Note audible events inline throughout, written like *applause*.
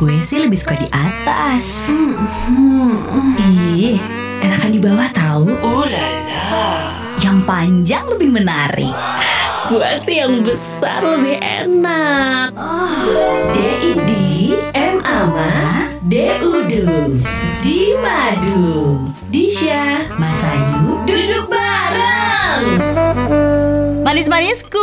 Gue sih lebih suka di atas. Ih, enakan di bawah tahu. Oh la la. Yang panjang lebih menarik. Gue sih yang besar lebih enak. DID M Ama DUDU Di Madu Disha Mas Ayu duduk bareng Manis-manisku,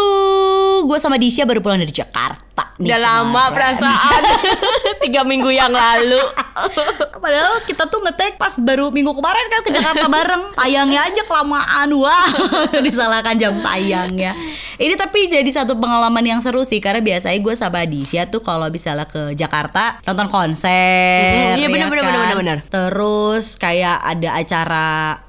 gue sama Disha baru pulang dari Jakarta. nih Udah lama perasaan *laughs* Tiga minggu yang lalu *laughs* Padahal kita tuh ngetek pas baru minggu kemarin kan ke Jakarta bareng. Tayangnya aja kelamaan, wah *laughs* disalahkan jam tayangnya. Ini tapi jadi satu pengalaman yang seru sih karena biasanya gue sama Disha tuh kalau misalnya ke Jakarta nonton konser, Mm, iya, bener, ya bener, kan? bener, bener, bener. Terus kayak ada acara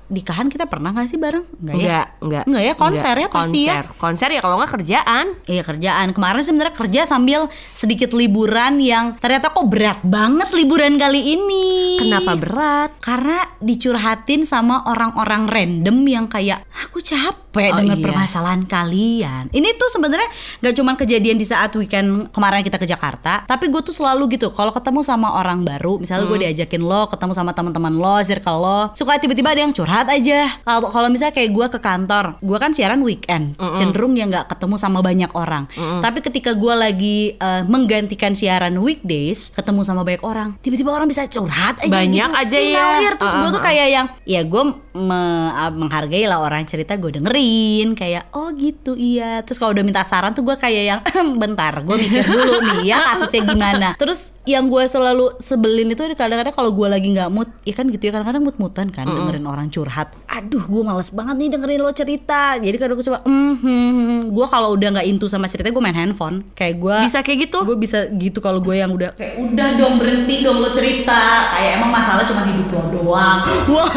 nikahan kita pernah gak sih bareng? Enggak ya? Enggak, enggak Enggak ya, konser ya pasti ya? Konser, konser ya kalau nggak kerjaan Iya kerjaan kemarin sebenarnya kerja sambil sedikit liburan yang ternyata kok berat banget liburan kali ini. Kenapa berat? Karena dicurhatin sama orang-orang random yang kayak aku capek Oh, dengan iya. permasalahan kalian. Ini tuh sebenarnya gak cuma kejadian di saat weekend kemarin kita ke Jakarta, tapi gue tuh selalu gitu. Kalau ketemu sama orang baru, misalnya Hmm. gue diajakin lo ketemu sama teman-teman lo, circle lo, suka tiba-tiba ada yang curhat aja. Kalau kalau misalnya kayak gue ke kantor, gue kan siaran weekend, cenderung ya nggak ketemu sama banyak orang. Tapi ketika gue lagi eh, menggantikan siaran weekdays, ketemu sama banyak orang, tiba-tiba orang bisa curhat aja Banyak gitu. aja ya. ngalir. Terus gue tuh kayak yang ya gue me- menghargai lah orang cerita gue dengerin kayak oh gitu iya terus kalau udah minta saran tuh gue kayak yang bentar gue mikir dulu nih ya kasusnya gimana terus yang gue selalu sebelin itu kadang-kadang kalau gue lagi nggak mood ya kan gitu ya kadang-kadang mood-moodan kan dengerin orang curhat aduh gue males banget nih dengerin lo cerita jadi kadang gue coba hmm, hmm, hmm. gue kalau udah nggak into sama cerita gue main handphone kayak gue Bisa kayak gitu? gue bisa gitu kalau gue yang udah kayak udah dong berhenti dong lo cerita kayak emang masalah cuma hidup lo doang *gasps* wah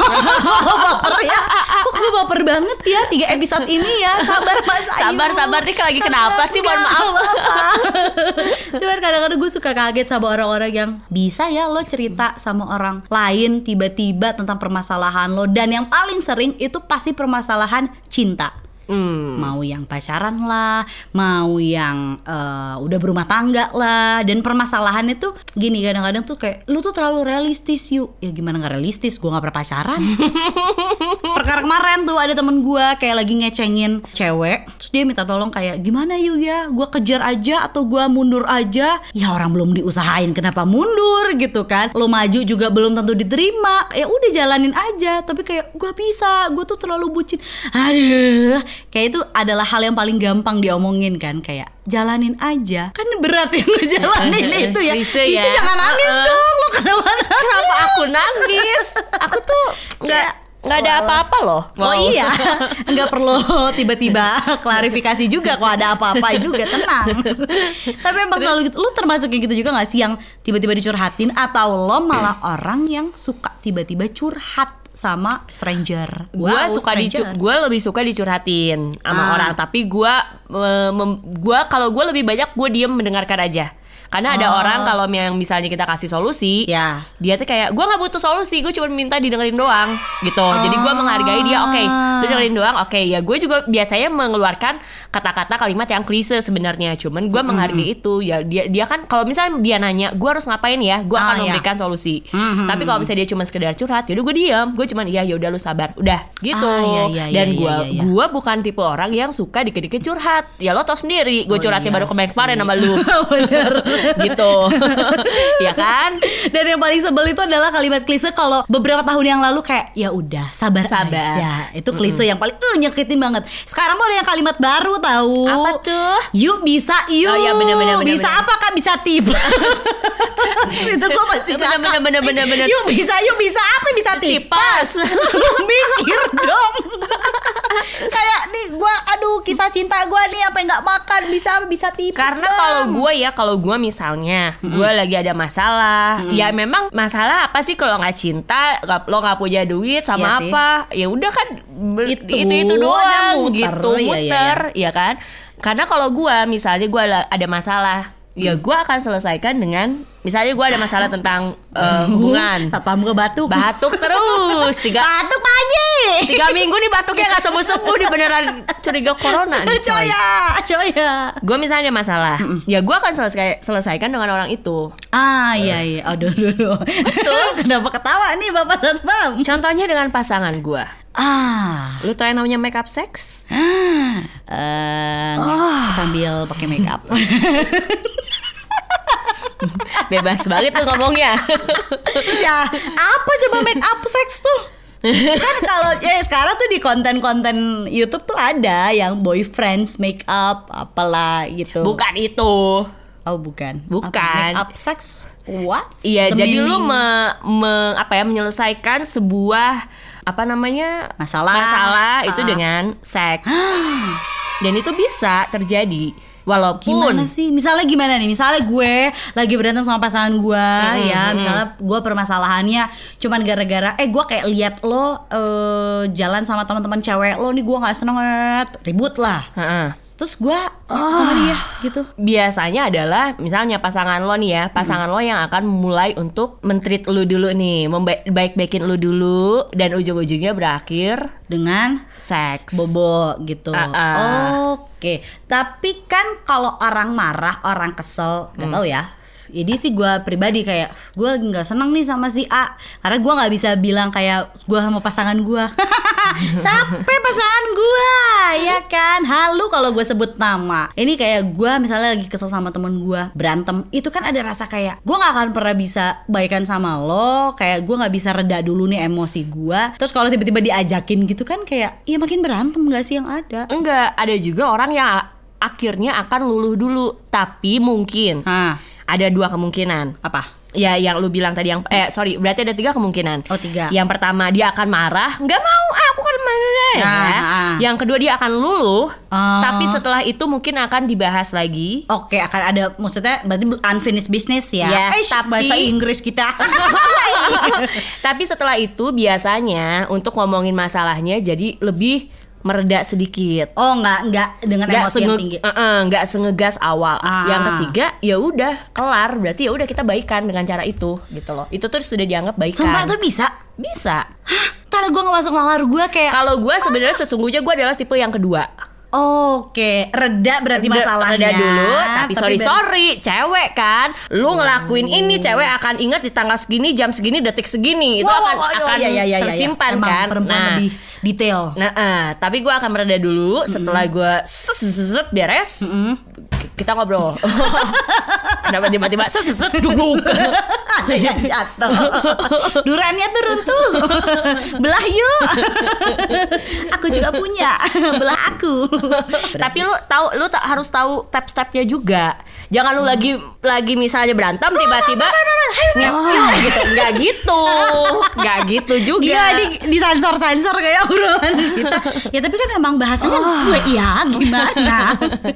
baper ya kok gue baper banget ya tiga episode ini ya sabar mas Ayu Sabar, sabar. Nih lagi kenapa sih? Mohon maaf. apa-apa. *laughs* cuman kadang-kadang gue suka kaget sama orang-orang yang bisa ya lo cerita sama orang lain tiba-tiba tentang permasalahan lo dan yang paling sering itu pasti permasalahan cinta Hmm. mau yang pacaran lah, mau yang eh, udah berumah tangga lah, dan permasalahannya tuh gini kadang-kadang tuh kayak lu tuh terlalu realistis yuk, ya gimana nggak realistis? Gue nggak pernah pacaran. *laughs* Perkara kemarin tuh ada temen gue kayak lagi ngecengin cewek, terus dia minta tolong kayak gimana yuk ya, gue kejar aja atau gue mundur aja? Ya orang belum diusahain kenapa mundur gitu kan? Lo maju juga belum tentu diterima, ya udah jalanin aja. Tapi kayak gue bisa, gue tuh terlalu bucin. Aduh, kayak itu adalah hal yang paling gampang diomongin kan kayak jalanin aja kan berat yang ngejalanin itu ya bisa ya. jangan nangis Uh-uh. dong lo kenapa Kenapa aku nangis? Aku tuh nggak nggak ada apa-apa loh. Oh iya, *laughs* nggak perlu tiba-tiba klarifikasi juga kok ada apa-apa juga tenang. Tapi emang selalu gitu. Lu termasuk yang gitu juga nggak sih yang tiba-tiba dicurhatin atau lo malah *clears throat* orang yang suka tiba-tiba curhat sama stranger? gue Wow, suka dicu gue lebih suka dicurhatin sama Ah. orang tapi gue gue kalau gue lebih banyak gue diem mendengarkan aja karena ada Oh. orang kalau yang misalnya kita kasih solusi Ya. dia tuh kayak gue nggak butuh solusi gue cuma minta didengerin doang gitu. Jadi gue menghargai dia oke lu dengerin doang oke. Ya gue juga biasanya mengeluarkan kata-kata kalimat yang klise sebenarnya. Cuman gue menghargai itu. Ya dia dia kan kalau misalnya dia nanya gue harus ngapain ya? Gue Ah, akan ya. memberikan solusi. Tapi kalau misalnya dia cuma sekedar curhat yaudah gue diam gue cuman iya ya udah lu sabar. Udah gitu. Ah, iya, iya, dan gue iya, iya. gue bukan tipe orang yang suka dikit-dikit curhat. Ya lo tau sendiri gue Oh, curhatnya iya baru kemarin-kemarin sih. sama lu. *laughs* Bener. *laughs* gitu *laughs* ya kan Dan yang paling sebel itu adalah kalimat klise kalau beberapa tahun yang lalu kayak ya udah sabar, Sabar. aja. Itu klise yang paling eh nyakitin banget. Sekarang tuh ada yang kalimat baru tahu. Apa tuh? Yuk bisa yuk. Oh, iya, bener, bener, bener, bisa bener. apa kak? Bisa tips. *laughs* itu gue masih Bener, ngakak. bener, bener, bener, bener. Yuk bisa yuk bisa apa? Bisa Tipas. tipas. Lu mikir dong. kayak nih gue aduh kisah cinta gue nih apa yang nggak makan bisa bisa tips. Karena kalau gue ya, kalau gue misalnya, gue lagi ada masalah, ya memang masalah apa sih kalau nggak cinta, lo nggak punya duit sama Iya sih. apa, ya udah kan Itu itu itu doang muter, gitu, iya, iya, muter, ya kan? Karena kalau gue misalnya gue ada masalah, ya gue akan selesaikan dengan, misalnya gue ada masalah tentang eh, *laughs* hubungan, satpam gue batuk. batuk terus, *laughs* tiga Batuk Haji. Tiga minggu nih batuknya gak sembuh-sembuh nih beneran curiga corona nih coy. Coya, coya. Gue misalnya ada masalah, ya gue akan selesai, selesaikan dengan orang itu. Ah iya iya, aduh aduh. aduh. *laughs* Kenapa ketawa nih Bapak Satpam? Contohnya dengan pasangan gue. Ah, Lu tau yang namanya make up sex? ah, eh, sambil pakai makeup. Bebas banget tuh ngomongnya. *laughs* ya apa coba make up sex tuh? kan kalau ya sekarang tuh di konten-konten YouTube tuh ada yang boyfriends make up apalah gitu. Bukan itu. Oh bukan. Bukan. Apa, make up sex? What? Iya, The jadi lu me- me- apa ya menyelesaikan sebuah apa namanya Masalah. masalah itu Ah. dengan seks. *gasps* Dan itu bisa terjadi walaupun Gimana sih? Misalnya gimana nih? Misalnya gue lagi berantem sama pasangan gue ya, misalnya gue permasalahannya cuman gara-gara eh gue kayak lihat lo eh, jalan sama teman-teman cewek lo nih gue nggak seneng ribut lah. Heeh. Terus gue sama dia gitu. biasanya adalah misalnya pasangan lo nih ya, pasangan lo yang akan mulai untuk mentreat lu dulu nih, membaik-baikin lu dulu dan ujung-ujungnya berakhir Dengan seks. bobo gitu. Ah, ah. Oke, tapi kan kalau orang marah, orang kesel, nggak Hmm. tahu ya. Jadi sih gue pribadi kayak gue lagi nggak seneng nih sama si A karena gue nggak bisa bilang kayak gue sama pasangan gue *laughs* sampai pasangan gue ya kan halu kalau gue sebut nama ini kayak gue misalnya lagi kesel sama temen gue berantem itu kan ada rasa kayak gue nggak akan pernah bisa baikan sama lo kayak gue nggak bisa reda dulu nih emosi gue terus kalau tiba-tiba diajakin gitu kan kayak ya makin berantem gak sih yang ada Enggak, ada juga orang yang akhirnya akan luluh dulu, tapi mungkin Hah, ada dua kemungkinan. apa Ya yang lu bilang tadi yang eh sorry berarti ada tiga kemungkinan. Oh, tiga. Yang pertama dia akan marah, nggak mau ah, Nah, ya. ah. Yang kedua dia akan luluh, Oh. tapi setelah itu mungkin akan dibahas lagi. Oke akan ada maksudnya berarti unfinished business ya. Ya, eh tapi- bahasa Inggris kita. *laughs* tapi setelah itu biasanya untuk ngomongin masalahnya jadi lebih mereda sedikit. oh nggak nggak dengan nggak emosi yang tinggi. Nggak sengegas awal. Ah. Yang ketiga ya udah kelar berarti ya udah kita baikan dengan cara itu gitu loh. Itu tuh sudah dianggap baikan. Sumpah tuh bisa. bisa. Hah, Ntar gue gak masuk nalar gue kayak Kalau gue sebenarnya sesungguhnya gue adalah tipe yang kedua. Oke, reda berarti Reda- masalahnya. reda dulu, tapi, sorry ber- sorry, cewek kan, lu ngelakuin ini cewek akan ingat di tanggal segini, jam segini, detik segini, itu Wow, akan wow, wow, akan iya, iya, iya, iya. tersimpan Emang kan. Perempuan Nah, lebih detail. Nah, eh, tapi gue akan mereda dulu setelah gue seset beres. Kita ngobrol. *laughs* Kenapa tiba-tiba seset duduk? *laughs* Ada yang jatuh. *laughs* Durannya tuh runtuh. Belah yuk. aku juga punya. Belah aku. tapi lu tahu, lu harus tahu step-stepnya juga. Jangan lu lagi lagi misalnya berantem tiba-tiba gitu, nggak gitu, nggak gitu juga. Gila di, di sensor sensor kayak obrolan kita. Ya tapi kan emang bahasanya gue iya gimana.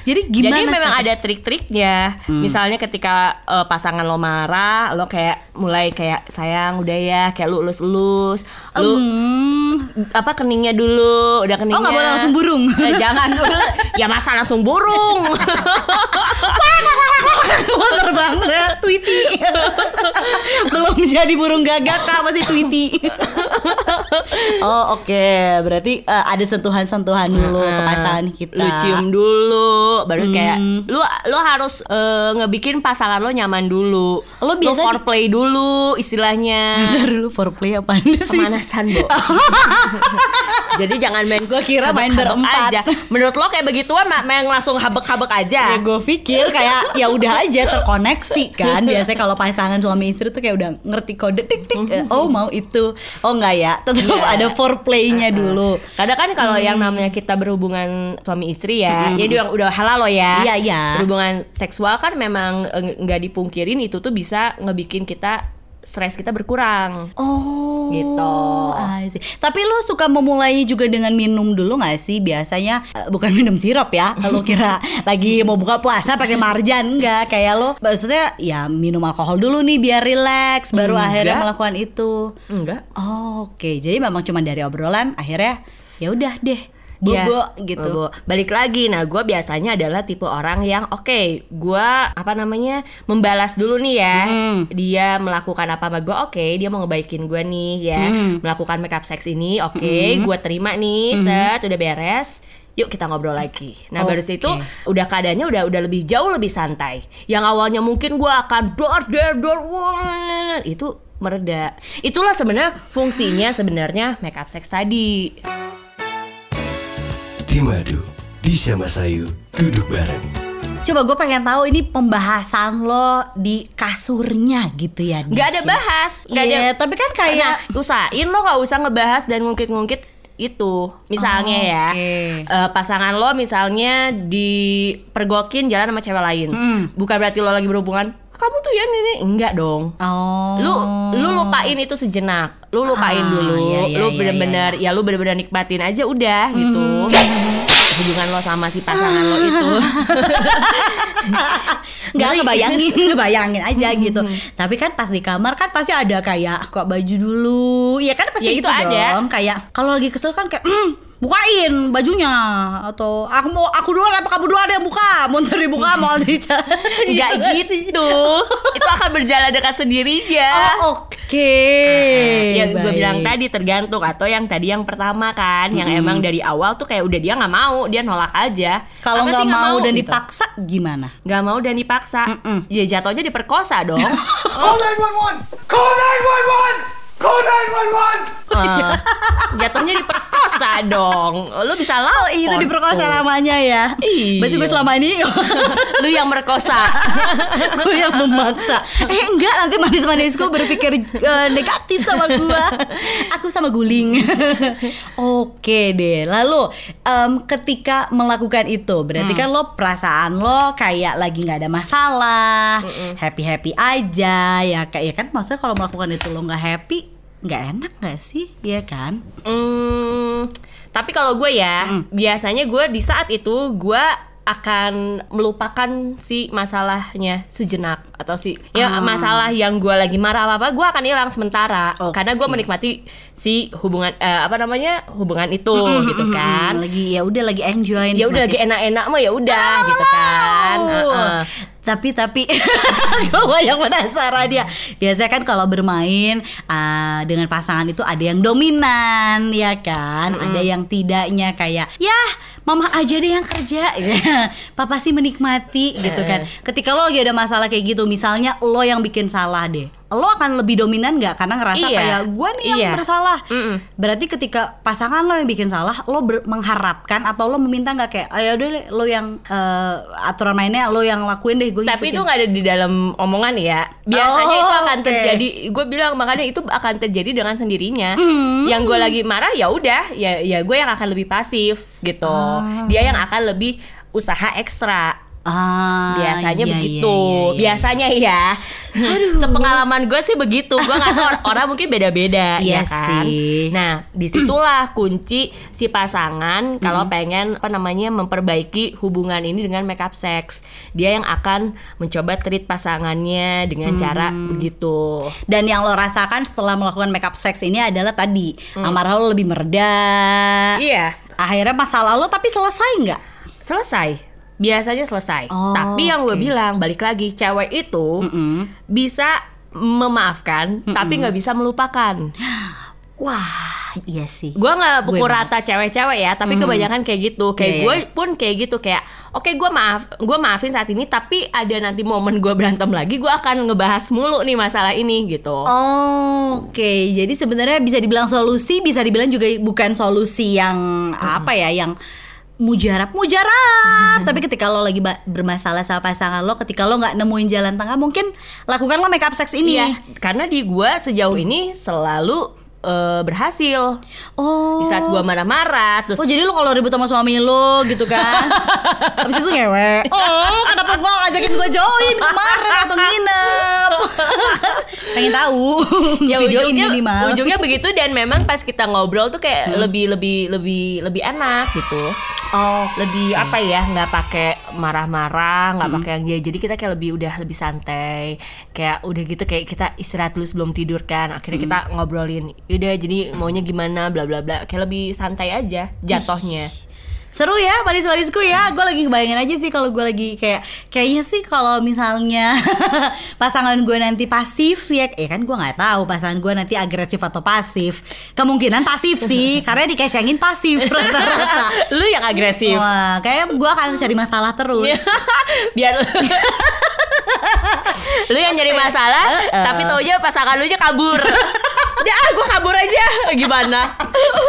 Jadi gimana? Jadi memang ada trik-triknya. Misalnya ketika eh, pasangan lo marah, lo kayak mulai kayak sayang udah ya, kayak lu elus-elus, lu Hmm. apa keningnya dulu, udah keningnya. Oh, nggak boleh langsung burung. Eh, jangan ya masa langsung burung. *laughs* *laughs* *laughs* Motor banget Tweety *laughs* Belum jadi burung gagak kak Masih Tweety *laughs* Oh oke Berarti eh, ada sentuhan-sentuhan dulu ke pasangan kita Lu cium dulu, baru kayak lu lu harus eh, ngebikin pasangan lo nyaman dulu. Lo biasa di- foreplay dulu istilahnya. Bentar dulu foreplay apaan sih? Pemanasan, Bo. Jadi jangan main Gua kira main habek-habek berempat. aja. Menurut lo kayak begituan ma- main langsung habek-habek aja. Ya gue pikir kayak ya udah aja terkoneksi kan. Biasanya kalau pasangan suami istri tuh kayak udah ngerti kode tik tik. Oh mau itu. Oh enggak ya? Tetap Iya. ada foreplaynya dulu. Kadang kan kalau yang namanya kita berhubungan suami istri ya, jadi yang udah halal lo ya. Iya, iya. Berhubungan seksual kan memang eh, nggak dipungkirin itu tuh bisa ngebikin kita stres kita berkurang. Oh Gitu. See. Tapi lu suka memulainya juga dengan minum dulu gak sih? Biasanya eh, bukan minum sirup ya. *laughs* Lu kira lagi mau buka puasa pakai marjan enggak? Kayak lu maksudnya ya minum alkohol dulu nih biar relax baru Enggak. akhirnya melakukan itu. Enggak. Oh, Oke, jadi memang cuma dari obrolan akhirnya ya udah deh Ya, bobo gitu. bobo. Balik lagi, nah gue biasanya adalah tipe orang yang oke, gue apa namanya membalas dulu nih ya. Dia melakukan apa sama gue, oke, dia mau ngebaikin gue nih ya, melakukan makeup sex ini, oke, gue terima nih, set, udah beres. Yuk kita ngobrol lagi. Nah baru Oke. situ udah keadaannya udah udah lebih jauh lebih santai. Yang awalnya mungkin gue akan dor dor dor itu mereda. Itulah sebenarnya fungsinya sebenarnya makeup sex tadi. Timadu, Disha Masayu, duduk bareng. Coba gue pengen tahu ini pembahasan lo di kasurnya gitu ya. Nggak ada bahas, nggak ada. Iya, tapi kan kayak Nah, usahain lo nggak usah ngebahas dan ngungkit-ngungkit itu. Misalnya Oh, ya, oke. eh, pasangan lo misalnya dipergokin jalan sama cewek lain, bukan berarti lo lagi berhubungan. Kamu tuh ya ini enggak dong. Oh. Lu lu lupain itu sejenak. Lu lupain Ah, dulu. iya, iya, lu iya, bener-bener ya lu bener-bener nikmatin aja udah gitu. Hubungan lo sama si pasangan lo itu. *laughs* nggak Ngeri. ngebayangin ngebayangin aja gitu tapi kan pas di kamar kan pasti ada kayak kok baju dulu ya kan pasti Ya, gitu itu ada. dong kayak kalau lagi kesel kan kayak "Hmm, bukain bajunya atau aku mau aku duluan apa kamu duluan yang buka? Mau dibuka mau *laughs* dica Enggak gitu. itu akan berjalan dengan sendirinya. oh, oke. Yang gue bilang tadi tergantung atau yang tadi yang pertama kan yang emang dari awal tuh kayak udah dia nggak mau dia nolak aja. Kalau nggak sih mau dan gitu? dipaksa gimana? Nggak mau dan dipaksa. Ya jatuhnya diperkosa dong. *laughs* Call 911! Call 911! Call 911! Eh, jatuhnya diperkosa dong lu bisa oh lapor itu diperkosa tuh. namanya ya Iya. berarti gue selama ini *laughs* lu yang merkosa *laughs* gue yang memaksa eh enggak nanti manis-manisku berpikir eh, negatif sama gue *laughs* aku sama guling oke deh. Lalu em, ketika melakukan itu berarti kan lo perasaan lo kayak lagi nggak ada masalah happy happy aja ya kayak ya kan? Maksudnya kalau melakukan itu lo nggak happy nggak enak nggak sih? Ya kan? Hmm, tapi kalau gue ya, biasanya gue di saat itu gue akan melupakan si masalahnya sejenak atau si ya masalah yang gue lagi marah apa apa gue akan hilang sementara Oke. karena gue menikmati si hubungan eh, apa namanya hubungan itu gitu kan lagi ya udah lagi enjoy ya udah lagi enak-enak mah ya udah gitu kan Wow. Heeh. Tapi tapi *laughs* gue banyak penasaran dia. Biasanya kan kalau bermain ah, dengan pasangan itu ada yang dominan ya kan, ada yang tidaknya kayak ya mama aja deh yang kerja. *laughs* Papa sih menikmati gitu kan. Ketika lo lagi ada masalah kayak gitu, misalnya lo yang bikin salah deh. Lo akan lebih dominan nggak karena ngerasa Iya. kayak gue nih yang Iya. bersalah. Mm-mm. Berarti ketika pasangan lo yang bikin salah, lo ber- mengharapkan atau lo meminta nggak kayak, ayo deh, lo yang eh, aturan mainnya lo yang lakuin deh, gue Tapi itu nggak ada di dalam omongan ya. Biasanya Oh, itu akan oke. terjadi. Gue bilang makanya itu akan terjadi dengan sendirinya. Hmm. Yang gue lagi marah ya udah, ya ya gue yang akan lebih pasif gitu. Ah. Dia yang akan lebih usaha ekstra. Ah, Biasanya iya, begitu. iya, iya, iya. Biasanya ya. Sepengalaman gue sih begitu. Gue nggak tahu *laughs* orang mungkin beda-beda Iya ya kan. sih. Nah, di situlah kunci si pasangan kalau Hmm. pengen apa namanya memperbaiki hubungan ini dengan makeup sex. Dia yang akan mencoba treat pasangannya dengan cara Hmm. begitu. Dan yang lo rasakan setelah melakukan makeup sex ini adalah tadi amarah lo lebih mereda. Hmm. Iya, Akhirnya masalah lo tapi selesai nggak? selesai. Biasanya selesai. Oh, Tapi yang gue oke. bilang balik lagi, cewek itu bisa memaafkan tapi nggak bisa melupakan. *gasps* Wah, iya sih. Gue nggak pukul rata cewek-cewek ya, tapi kebanyakan kayak gitu. Kayak Iya, gue iya. pun kayak gitu kayak, oke gue maaf, gue maafin saat ini, tapi ada nanti momen gue berantem lagi, gue akan ngebahas mulu nih masalah ini gitu. Oh, Oke, jadi sebenarnya bisa dibilang solusi, bisa dibilang juga bukan solusi yang apa ya, yang mujarab, mujarab. Tapi ketika lo lagi bermasalah sama pasangan lo, ketika lo nggak nemuin jalan tengah, mungkin lakukanlah makeup sex ini. Iya, karena di gue sejauh ini selalu eh, berhasil. Oh. Di saat gue marah-marah, terus Oh jadi lo kalau ribut sama suami lo gitu kan? *laughs* Habis itu ngewe Oh kenapa gua ngajakin gue join? Kemarin waktu nginep. *laughs* Pengen tahu *laughs* ya Video ujungnya ini minimal ujungnya begitu dan memang pas kita ngobrol tuh kayak lebih lebih lebih lebih enak gitu. Oh. Lebih apa ya nggak pakai marah-marah nggak pakai yang dia. Jadi kita kayak lebih udah lebih santai. Kayak udah gitu kayak kita istirahat dulu sebelum tidur kan. Akhirnya kita ngobrolin udah jadi maunya gimana bla bla bla. Kayak lebih santai aja jatuhnya. Seru ya manis-manisku ya. Gue lagi bayangin aja sih kalau gue lagi kayak Kayaknya sih kalau misalnya *laughs* Pasangan gue nanti pasif ya Ya kan gue nggak tahu pasangan gue nanti agresif atau pasif. Kemungkinan pasif sih *laughs* Karena dikecengin pasif *laughs* rata-rata. Lu yang agresif. Wah kayak gue akan cari masalah terus. Biar lu yang nyari masalah, tapi taunya pasangan lu nya kabur. Udah ah, gue kabur aja. Gimana?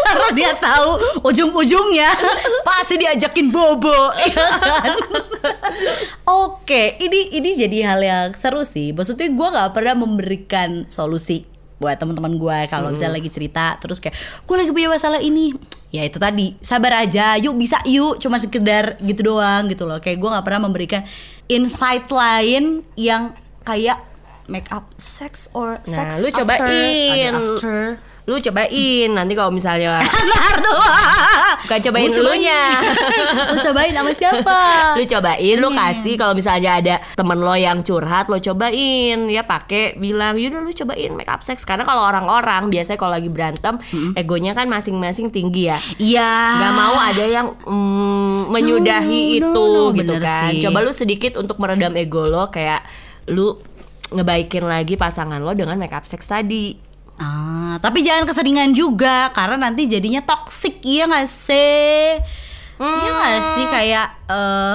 Karena dia tahu ujung-ujungnya pasti diajakin bobo ya kan? Oke, ini ini jadi hal yang seru sih. Maksudnya gue nggak pernah memberikan solusi buat teman-teman gue kalau misalnya lagi cerita terus kayak gue lagi punya masalah ini ya itu tadi sabar aja yuk bisa yuk cuma sekedar gitu doang gitu loh kayak gue nggak pernah memberikan insight lain yang kayak make up sex or sex lu after, cobain. ada after Lu cobain nanti kalau misalnya *laughs* doang. bukan cobain Lu elunya. *laughs* Lu cobain sama siapa? lu cobain lu Iya. kasih kalau misalnya ada temen lo yang curhat lo cobain ya pakai bilang yaudah lu cobain make up sex karena kalau orang-orang biasanya kalau lagi berantem egonya kan masing-masing tinggi ya Iya. nggak mau ada yang mm, menyudahi No, no, itu no, gitu kan sih. coba lu sedikit untuk meredam ego lo kayak lu ngebaikin lagi pasangan lo dengan make up sex tadi Ah, tapi jangan keseringan juga karena nanti jadinya toxic iya gak sih? Iya gak sih kayak eh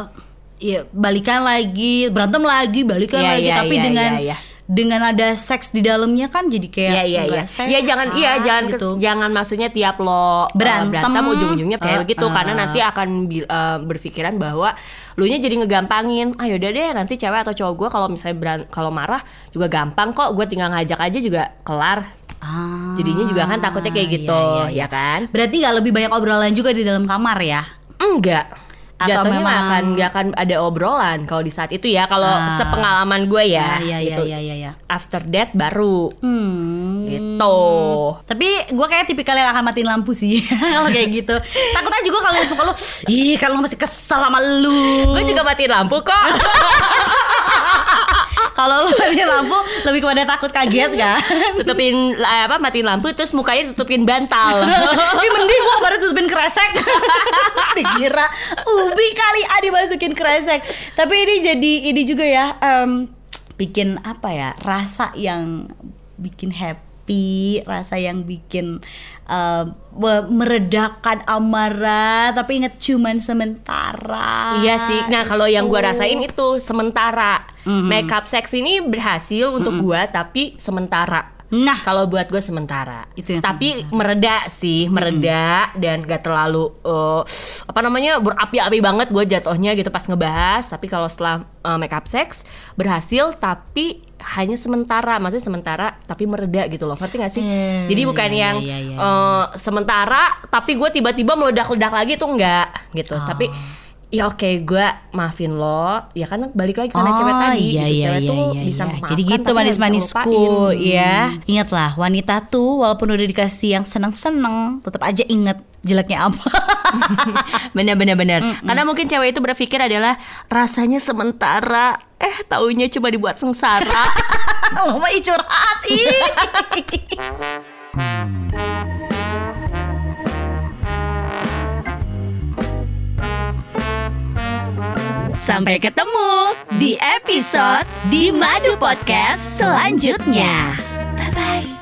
ya balikan lagi, berantem lagi, balikan Iya, lagi iya, tapi iya, dengan iya, iya. dengan ada seks di dalamnya kan jadi kayak Iya iya iya. Iya jangan iya jangan ke- gitu. jangan maksudnya tiap lo uh, Berantem. ujung-ujungnya kayak Uh, gitu uh. karena nanti akan uh, berpikiran bahwa lu nya jadi ngegampangin. Ah yaudah deh nanti cewek atau cowok gue kalau misalnya kalau marah juga gampang kok. Gue tinggal ngajak aja juga kelar. Ah, Jadinya juga kan takutnya kayak iya, gitu, iya, iya. ya kan? Berarti gak lebih banyak obrolan juga di dalam kamar ya? Enggak. Atau Jatuhnya nggak memang- akan nggak akan ada obrolan kalau di saat itu ya. Kalau Ah. sepengalaman gue ya, iya iya gitu. iya iya iya. After that baru Hmm. gitu. Tapi gue kayak tipikal yang akan matiin lampu sih *laughs* kalau kayak gitu. Takut aja gue kalau lihat muka lu, ih kalau masih kesel sama lu. Gue juga matiin lampu kok. *laughs* Kalau lu matiin lampu lebih kepada takut kaget kan? tutupin eh, apa matiin lampu terus mukanya tutupin bantal. *laughs* Ini mending gue baru tutupin kresek. *laughs* Dikira ubi kali ah dimasukin kresek. Tapi ini jadi ini juga ya em, Bikin apa ya Rasa yang bikin happy Rasa yang bikin me- Meredakan amarah. Tapi inget cuman sementara. Iya sih. Nah kalau yang gua Gitu. rasain itu sementara makeup sex ini berhasil untuk gua tapi sementara. Nah. kalau buat gue sementara. Itu yang tapi mereda sih mereda dan gak terlalu eh, apa namanya berapi-api banget gue jatuhnya gitu pas ngebahas. Tapi kalau setelah eh, makeup sex berhasil tapi hanya sementara. Maksudnya sementara tapi mereda gitu loh. Ngerti gak sih? Hmm, jadi bukan iya, yang iya, iya, eh, sementara tapi gue tiba-tiba meledak-ledak lagi tuh enggak gitu. Oh. tapi ya oke gue maafin lo ya kan balik lagi karena Oh, cewek tadi iya, gitu iya, cewek iya, tuh iya, bisa iya. Jadi gitu manis-manisku ngelupain. ya. Ingatlah wanita tuh walaupun udah dikasih yang seneng-seneng, tetap aja inget jeleknya apa. *laughs* bener bener bener karena mungkin cewek itu berpikir adalah rasanya sementara eh taunya cuma dibuat sengsara *laughs* Lo mah curhat *laughs* Sampai ketemu di episode di Madu Podcast selanjutnya. Bye-bye.